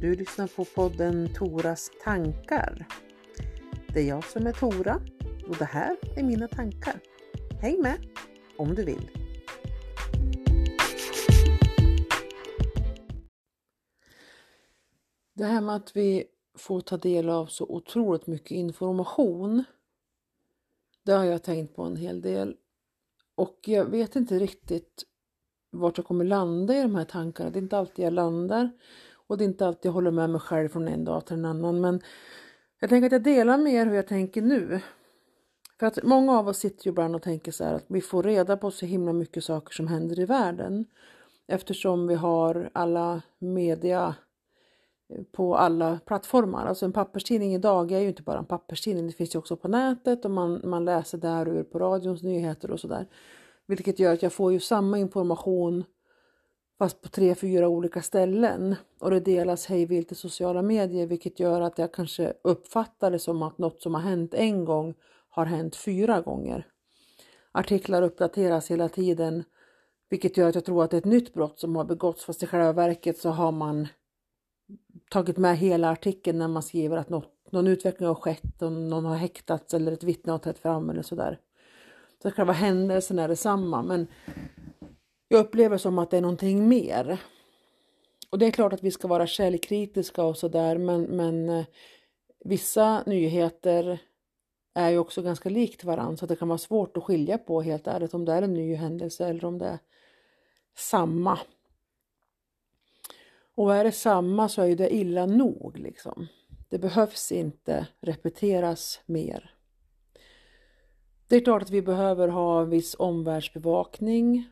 Du lyssnar på podden Toras tankar. Det är jag som är Tora och det här är mina tankar. Häng med om du vill. Det här med att vi får ta del av så otroligt mycket information. Det har jag tänkt på en hel del. Och jag vet inte riktigt vart jag kommer landa i de här tankarna. Det är inte alltid jag landar och det är inte alltid jag håller med mig själv från en dag till en annan. Men jag tänker att jag delar med er hur jag tänker nu. För att många av oss sitter ju ibland och tänker så här att vi får reda på så himla mycket saker som händer i världen. Eftersom vi har alla media eh, på alla plattformar. Alltså en papperstidning idag är ju inte bara en papperstidning, det finns ju också på nätet och man, man läser där ur på radions nyheter och sådär. Vilket gör att jag får ju samma information fast på tre, fyra olika ställen och det delas hejvilt i sociala medier vilket gör att jag kanske uppfattar det som att något som har hänt en gång har hänt fyra gånger. Artiklar uppdateras hela tiden vilket gör att jag tror att det är ett nytt brott som har begåtts fast i själva verket så har man tagit med hela artikeln när man skriver att något, någon utveckling har skett och någon har häktats eller ett vittne har trätt fram eller sådär. Så själva händelsen är detsamma men jag upplever som att det är någonting mer. Och det är klart att vi ska vara källkritiska och sådär men, men eh, vissa nyheter är ju också ganska likt varandra så det kan vara svårt att skilja på helt ärligt om det är en ny händelse eller om det är samma. Och är det samma så är det illa nog liksom. Det behövs inte repeteras mer. Det är klart att vi behöver ha viss omvärldsbevakning.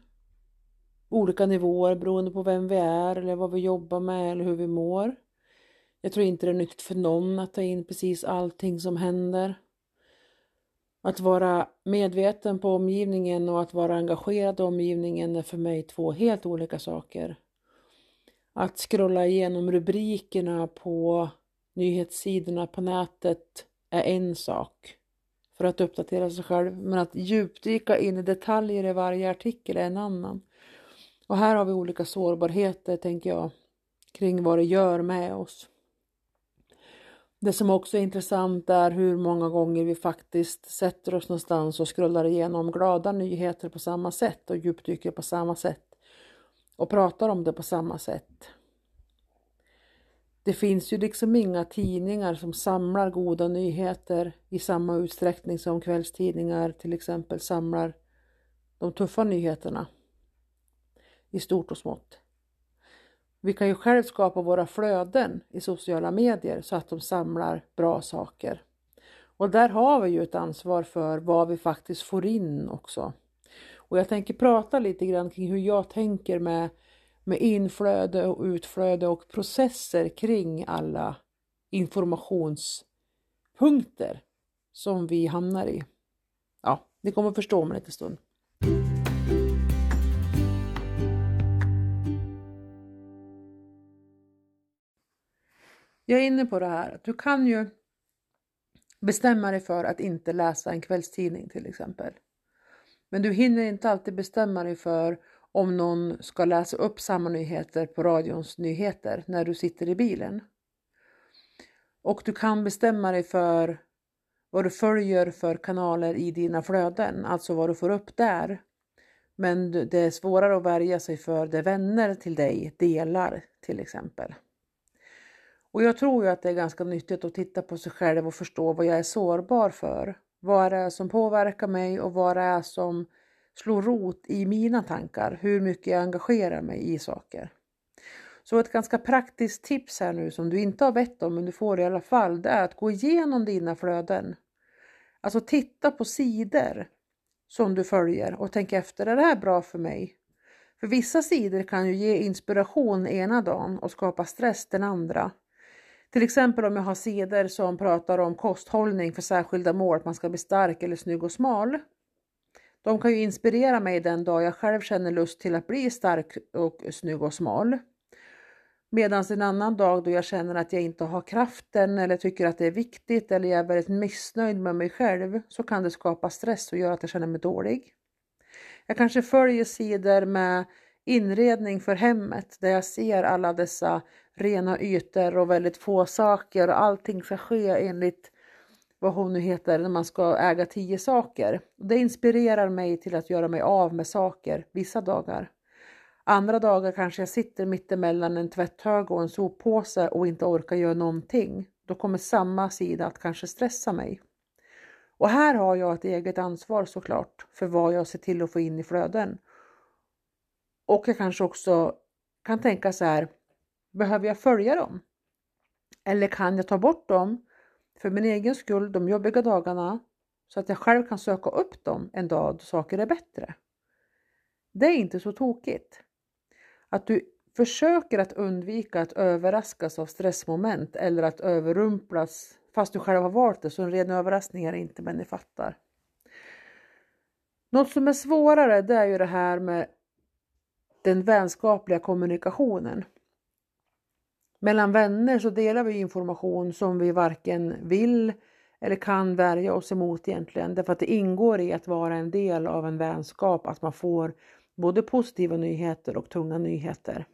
Olika nivåer beroende på vem vi är eller vad vi jobbar med eller hur vi mår. Jag tror inte det är nyttigt för någon att ta in precis allting som händer. Att vara medveten på omgivningen och att vara engagerad i omgivningen är för mig två helt olika saker. Att scrolla igenom rubrikerna på nyhetssidorna på nätet är en sak för att uppdatera sig själv. Men att djupdyka in i detaljer i varje artikel är en annan. Och här har vi olika sårbarheter, tänker jag, kring vad det gör med oss. Det som också är intressant är hur många gånger vi faktiskt sätter oss någonstans och scrollar igenom glada nyheter på samma sätt och djupdyker på samma sätt och pratar om det på samma sätt. Det finns ju liksom inga tidningar som samlar goda nyheter i samma utsträckning som kvällstidningar till exempel samlar de tuffa nyheterna i stort och smått. Vi kan ju själv skapa våra flöden i sociala medier så att de samlar bra saker. Och där har vi ju ett ansvar för vad vi faktiskt får in också. Och jag tänker prata lite grann kring hur jag tänker med med inflöde och utflöde och processer kring alla informationspunkter som vi hamnar i. Ja, ni kommer förstå om en liten stund. Jag är inne på det här att du kan ju bestämma dig för att inte läsa en kvällstidning till exempel. Men du hinner inte alltid bestämma dig för om någon ska läsa upp samma nyheter på radions nyheter när du sitter i bilen. Och du kan bestämma dig för vad du följer för kanaler i dina flöden, alltså vad du får upp där. Men det är svårare att värja sig för det vänner till dig delar till exempel. Och jag tror ju att det är ganska nyttigt att titta på sig själv och förstå vad jag är sårbar för. Vad det är som påverkar mig och vad det är som slår rot i mina tankar, hur mycket jag engagerar mig i saker. Så ett ganska praktiskt tips här nu som du inte har bett om men du får i alla fall, det är att gå igenom dina flöden. Alltså titta på sidor som du följer och tänk efter, är det här bra för mig? För vissa sidor kan ju ge inspiration ena dagen och skapa stress den andra. Till exempel om jag har sidor som pratar om kosthållning för särskilda mål, att man ska bli stark eller snygg och smal. De kan ju inspirera mig den dag jag själv känner lust till att bli stark och snygg och smal. Medan en annan dag då jag känner att jag inte har kraften eller tycker att det är viktigt eller jag är väldigt missnöjd med mig själv så kan det skapa stress och göra att jag känner mig dålig. Jag kanske följer sidor med inredning för hemmet där jag ser alla dessa rena ytor och väldigt få saker och allting ska ske enligt vad hon nu heter när man ska äga tio saker. Det inspirerar mig till att göra mig av med saker vissa dagar. Andra dagar kanske jag sitter mittemellan en tvätthög och en soppåse och inte orkar göra någonting. Då kommer samma sida att kanske stressa mig. Och här har jag ett eget ansvar såklart för vad jag ser till att få in i flöden. Och jag kanske också kan tänka så här, behöver jag följa dem? Eller kan jag ta bort dem för min egen skull de jobbiga dagarna så att jag själv kan söka upp dem en dag då saker är bättre? Det är inte så tokigt. Att du försöker att undvika att överraskas av stressmoment eller att överrumplas fast du själv har valt det så en ren överraskning är det inte men ni fattar. Något som är svårare det är ju det här med den vänskapliga kommunikationen. Mellan vänner så delar vi information som vi varken vill eller kan värja oss emot egentligen. Därför att det ingår i att vara en del av en vänskap att man får både positiva nyheter och tunga nyheter.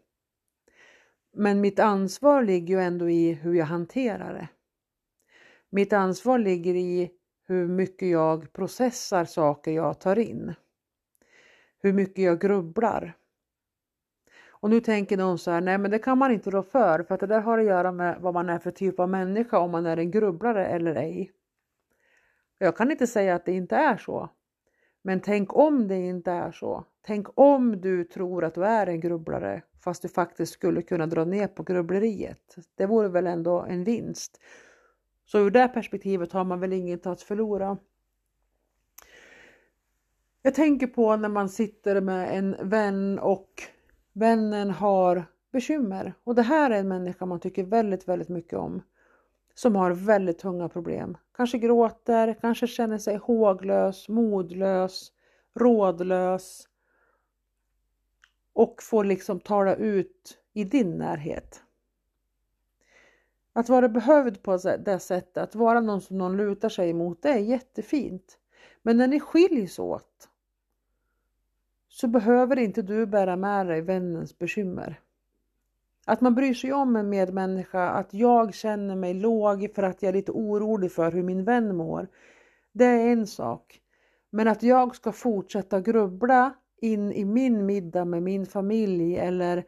Men mitt ansvar ligger ju ändå i hur jag hanterar det. Mitt ansvar ligger i hur mycket jag processar saker jag tar in. Hur mycket jag grubblar. Och nu tänker någon så här, nej men det kan man inte rå för, för att det där har att göra med vad man är för typ av människa, om man är en grubblare eller ej. Jag kan inte säga att det inte är så. Men tänk om det inte är så. Tänk om du tror att du är en grubblare fast du faktiskt skulle kunna dra ner på grubbleriet. Det vore väl ändå en vinst. Så ur det perspektivet har man väl inget att förlora. Jag tänker på när man sitter med en vän och vännen har bekymmer och det här är en människa man tycker väldigt, väldigt mycket om som har väldigt tunga problem. Kanske gråter, kanske känner sig håglös, modlös, rådlös och får liksom tala ut i din närhet. Att vara behövd på det sättet, att vara någon som någon lutar sig emot, det är jättefint. Men när ni skiljs åt så behöver inte du bära med dig vännens bekymmer. Att man bryr sig om en medmänniska, att jag känner mig låg för att jag är lite orolig för hur min vän mår. Det är en sak. Men att jag ska fortsätta grubbla in i min middag med min familj eller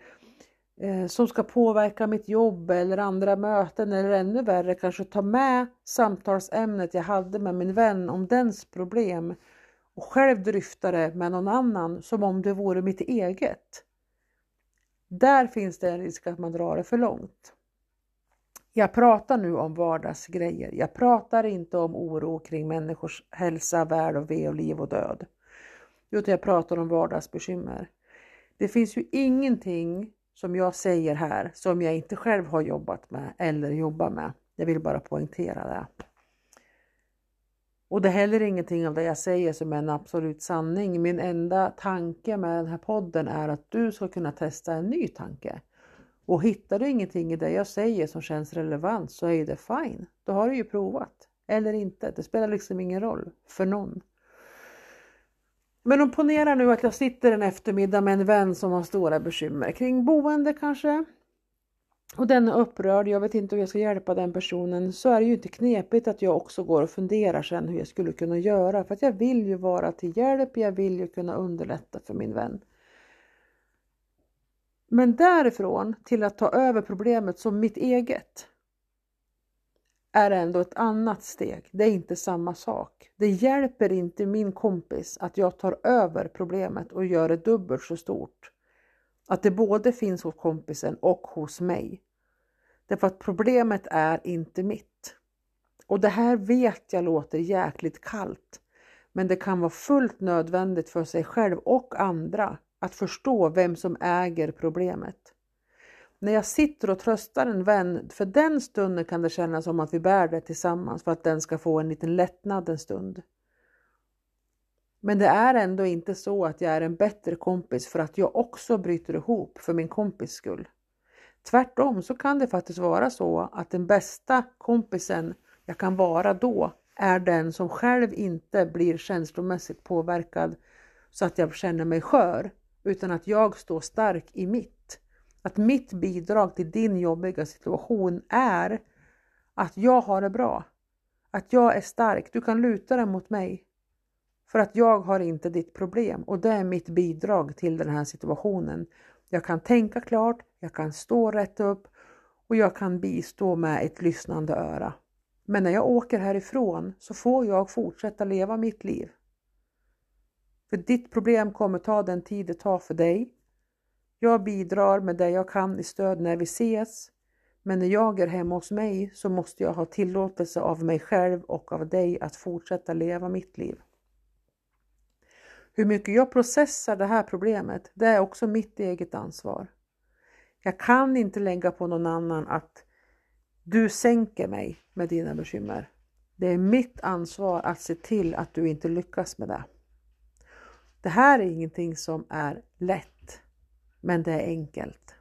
eh, som ska påverka mitt jobb eller andra möten eller ännu värre kanske ta med samtalsämnet jag hade med min vän om dens problem och själv dryfta det med någon annan som om det vore mitt eget. Där finns det en risk att man drar det för långt. Jag pratar nu om vardagsgrejer. Jag pratar inte om oro kring människors hälsa, väl och ve och liv och död. Utan jag pratar om vardagsbekymmer. Det finns ju ingenting som jag säger här som jag inte själv har jobbat med eller jobbar med. Jag vill bara poängtera det. Och det är heller ingenting av det jag säger som är en absolut sanning. Min enda tanke med den här podden är att du ska kunna testa en ny tanke. Och hittar du ingenting i det jag säger som känns relevant så är det fine. Då har du ju provat. Eller inte. Det spelar liksom ingen roll för någon. Men om ponera nu att jag sitter en eftermiddag med en vän som har stora bekymmer kring boende kanske och den är upprörd, jag vet inte hur jag ska hjälpa den personen, så är det ju inte knepigt att jag också går och funderar sen hur jag skulle kunna göra. För att jag vill ju vara till hjälp, jag vill ju kunna underlätta för min vän. Men därifrån till att ta över problemet som mitt eget är ändå ett annat steg. Det är inte samma sak. Det hjälper inte min kompis att jag tar över problemet och gör det dubbelt så stort att det både finns hos kompisen och hos mig. Därför att problemet är inte mitt. Och det här vet jag låter jäkligt kallt. Men det kan vara fullt nödvändigt för sig själv och andra att förstå vem som äger problemet. När jag sitter och tröstar en vän, för den stunden kan det kännas som att vi bär det tillsammans för att den ska få en liten lättnad en stund. Men det är ändå inte så att jag är en bättre kompis för att jag också bryter ihop för min kompis skull. Tvärtom så kan det faktiskt vara så att den bästa kompisen jag kan vara då är den som själv inte blir känslomässigt påverkad så att jag känner mig skör utan att jag står stark i mitt. Att mitt bidrag till din jobbiga situation är att jag har det bra. Att jag är stark. Du kan luta dig mot mig. För att jag har inte ditt problem och det är mitt bidrag till den här situationen. Jag kan tänka klart, jag kan stå rätt upp och jag kan bistå med ett lyssnande öra. Men när jag åker härifrån så får jag fortsätta leva mitt liv. För ditt problem kommer ta den tid det tar för dig. Jag bidrar med det jag kan i stöd när vi ses. Men när jag är hemma hos mig så måste jag ha tillåtelse av mig själv och av dig att fortsätta leva mitt liv. Hur mycket jag processar det här problemet, det är också mitt eget ansvar. Jag kan inte lägga på någon annan att du sänker mig med dina bekymmer. Det är mitt ansvar att se till att du inte lyckas med det. Det här är ingenting som är lätt, men det är enkelt.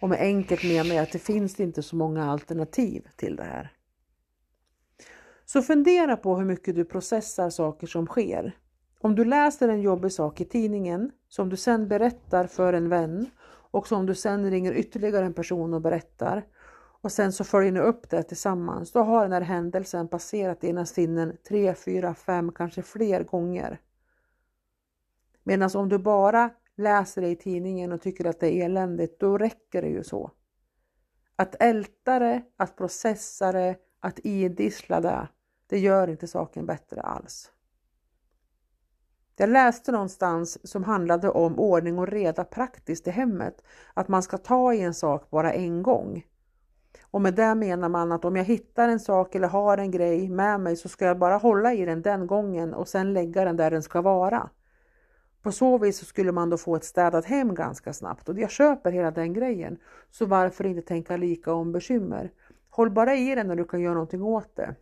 Och med enkelt menar jag att det finns inte så många alternativ till det här. Så fundera på hur mycket du processar saker som sker. Om du läser en jobbig sak i tidningen som du sen berättar för en vän och som du sen ringer ytterligare en person och berättar och sen så följer ni upp det tillsammans. Då har den här händelsen passerat dina sinnen tre, fyra, fem, kanske fler gånger. Medan om du bara läser det i tidningen och tycker att det är eländigt, då räcker det ju så. Att älta det, att processa det, att idissla det, det gör inte saken bättre alls. Jag läste någonstans som handlade om ordning och reda praktiskt i hemmet, att man ska ta i en sak bara en gång. Och med det menar man att om jag hittar en sak eller har en grej med mig så ska jag bara hålla i den den gången och sen lägga den där den ska vara. På så vis så skulle man då få ett städat hem ganska snabbt och jag köper hela den grejen. Så varför inte tänka lika om bekymmer? Håll bara i den när du kan göra någonting åt det.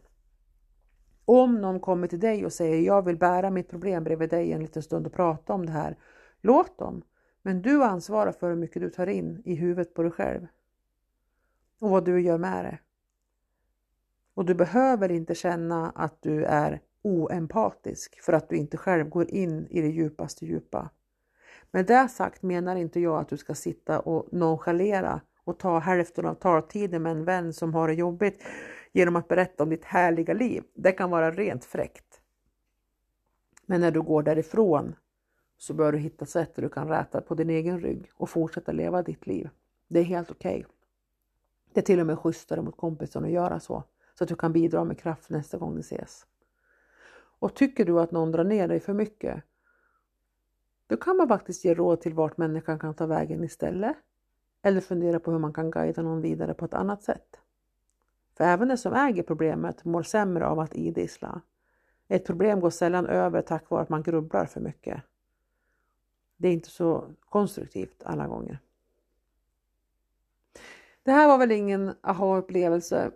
Om någon kommer till dig och säger jag vill bära mitt problem bredvid dig en liten stund och prata om det här. Låt dem. Men du ansvarar för hur mycket du tar in i huvudet på dig själv. Och vad du gör med det. Och du behöver inte känna att du är oempatisk för att du inte själv går in i det djupaste djupa. Med det sagt menar inte jag att du ska sitta och nonchalera och ta hälften av taltiden med en vän som har det jobbigt genom att berätta om ditt härliga liv. Det kan vara rent fräckt. Men när du går därifrån så bör du hitta sätt där du kan räta på din egen rygg och fortsätta leva ditt liv. Det är helt okej. Okay. Det är till och med schysstare mot kompisen att göra så, så att du kan bidra med kraft nästa gång ni ses. Och tycker du att någon drar ner dig för mycket, då kan man faktiskt ge råd till vart människan kan ta vägen istället. Eller fundera på hur man kan guida någon vidare på ett annat sätt. För även den som äger problemet mår sämre av att idissla. Ett problem går sällan över tack vare att man grubblar för mycket. Det är inte så konstruktivt alla gånger. Det här var väl ingen aha-upplevelse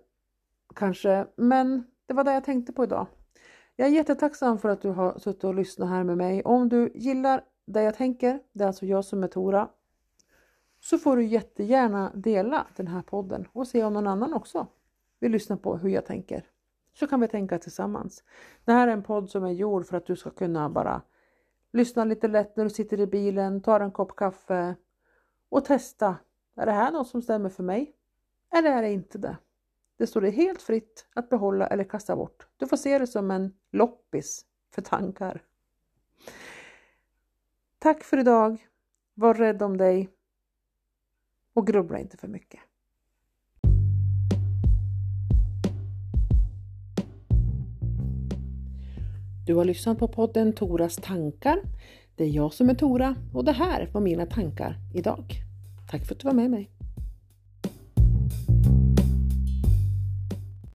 kanske, men det var det jag tänkte på idag. Jag är jättetacksam för att du har suttit och lyssnat här med mig. Om du gillar det jag tänker, det är alltså jag som är Tora, så får du jättegärna dela den här podden och se om någon annan också vi lyssnar på hur jag tänker. Så kan vi tänka tillsammans. Det här är en podd som är gjord för att du ska kunna bara lyssna lite lätt när du sitter i bilen, tar en kopp kaffe och testa. Är det här något som stämmer för mig? Eller är det inte det? Det står dig helt fritt att behålla eller kasta bort. Du får se det som en loppis för tankar. Tack för idag. Var rädd om dig och grubbla inte för mycket. Du har lyssnat på podden Toras tankar. Det är jag som är Tora och det här var mina tankar idag. Tack för att du var med mig.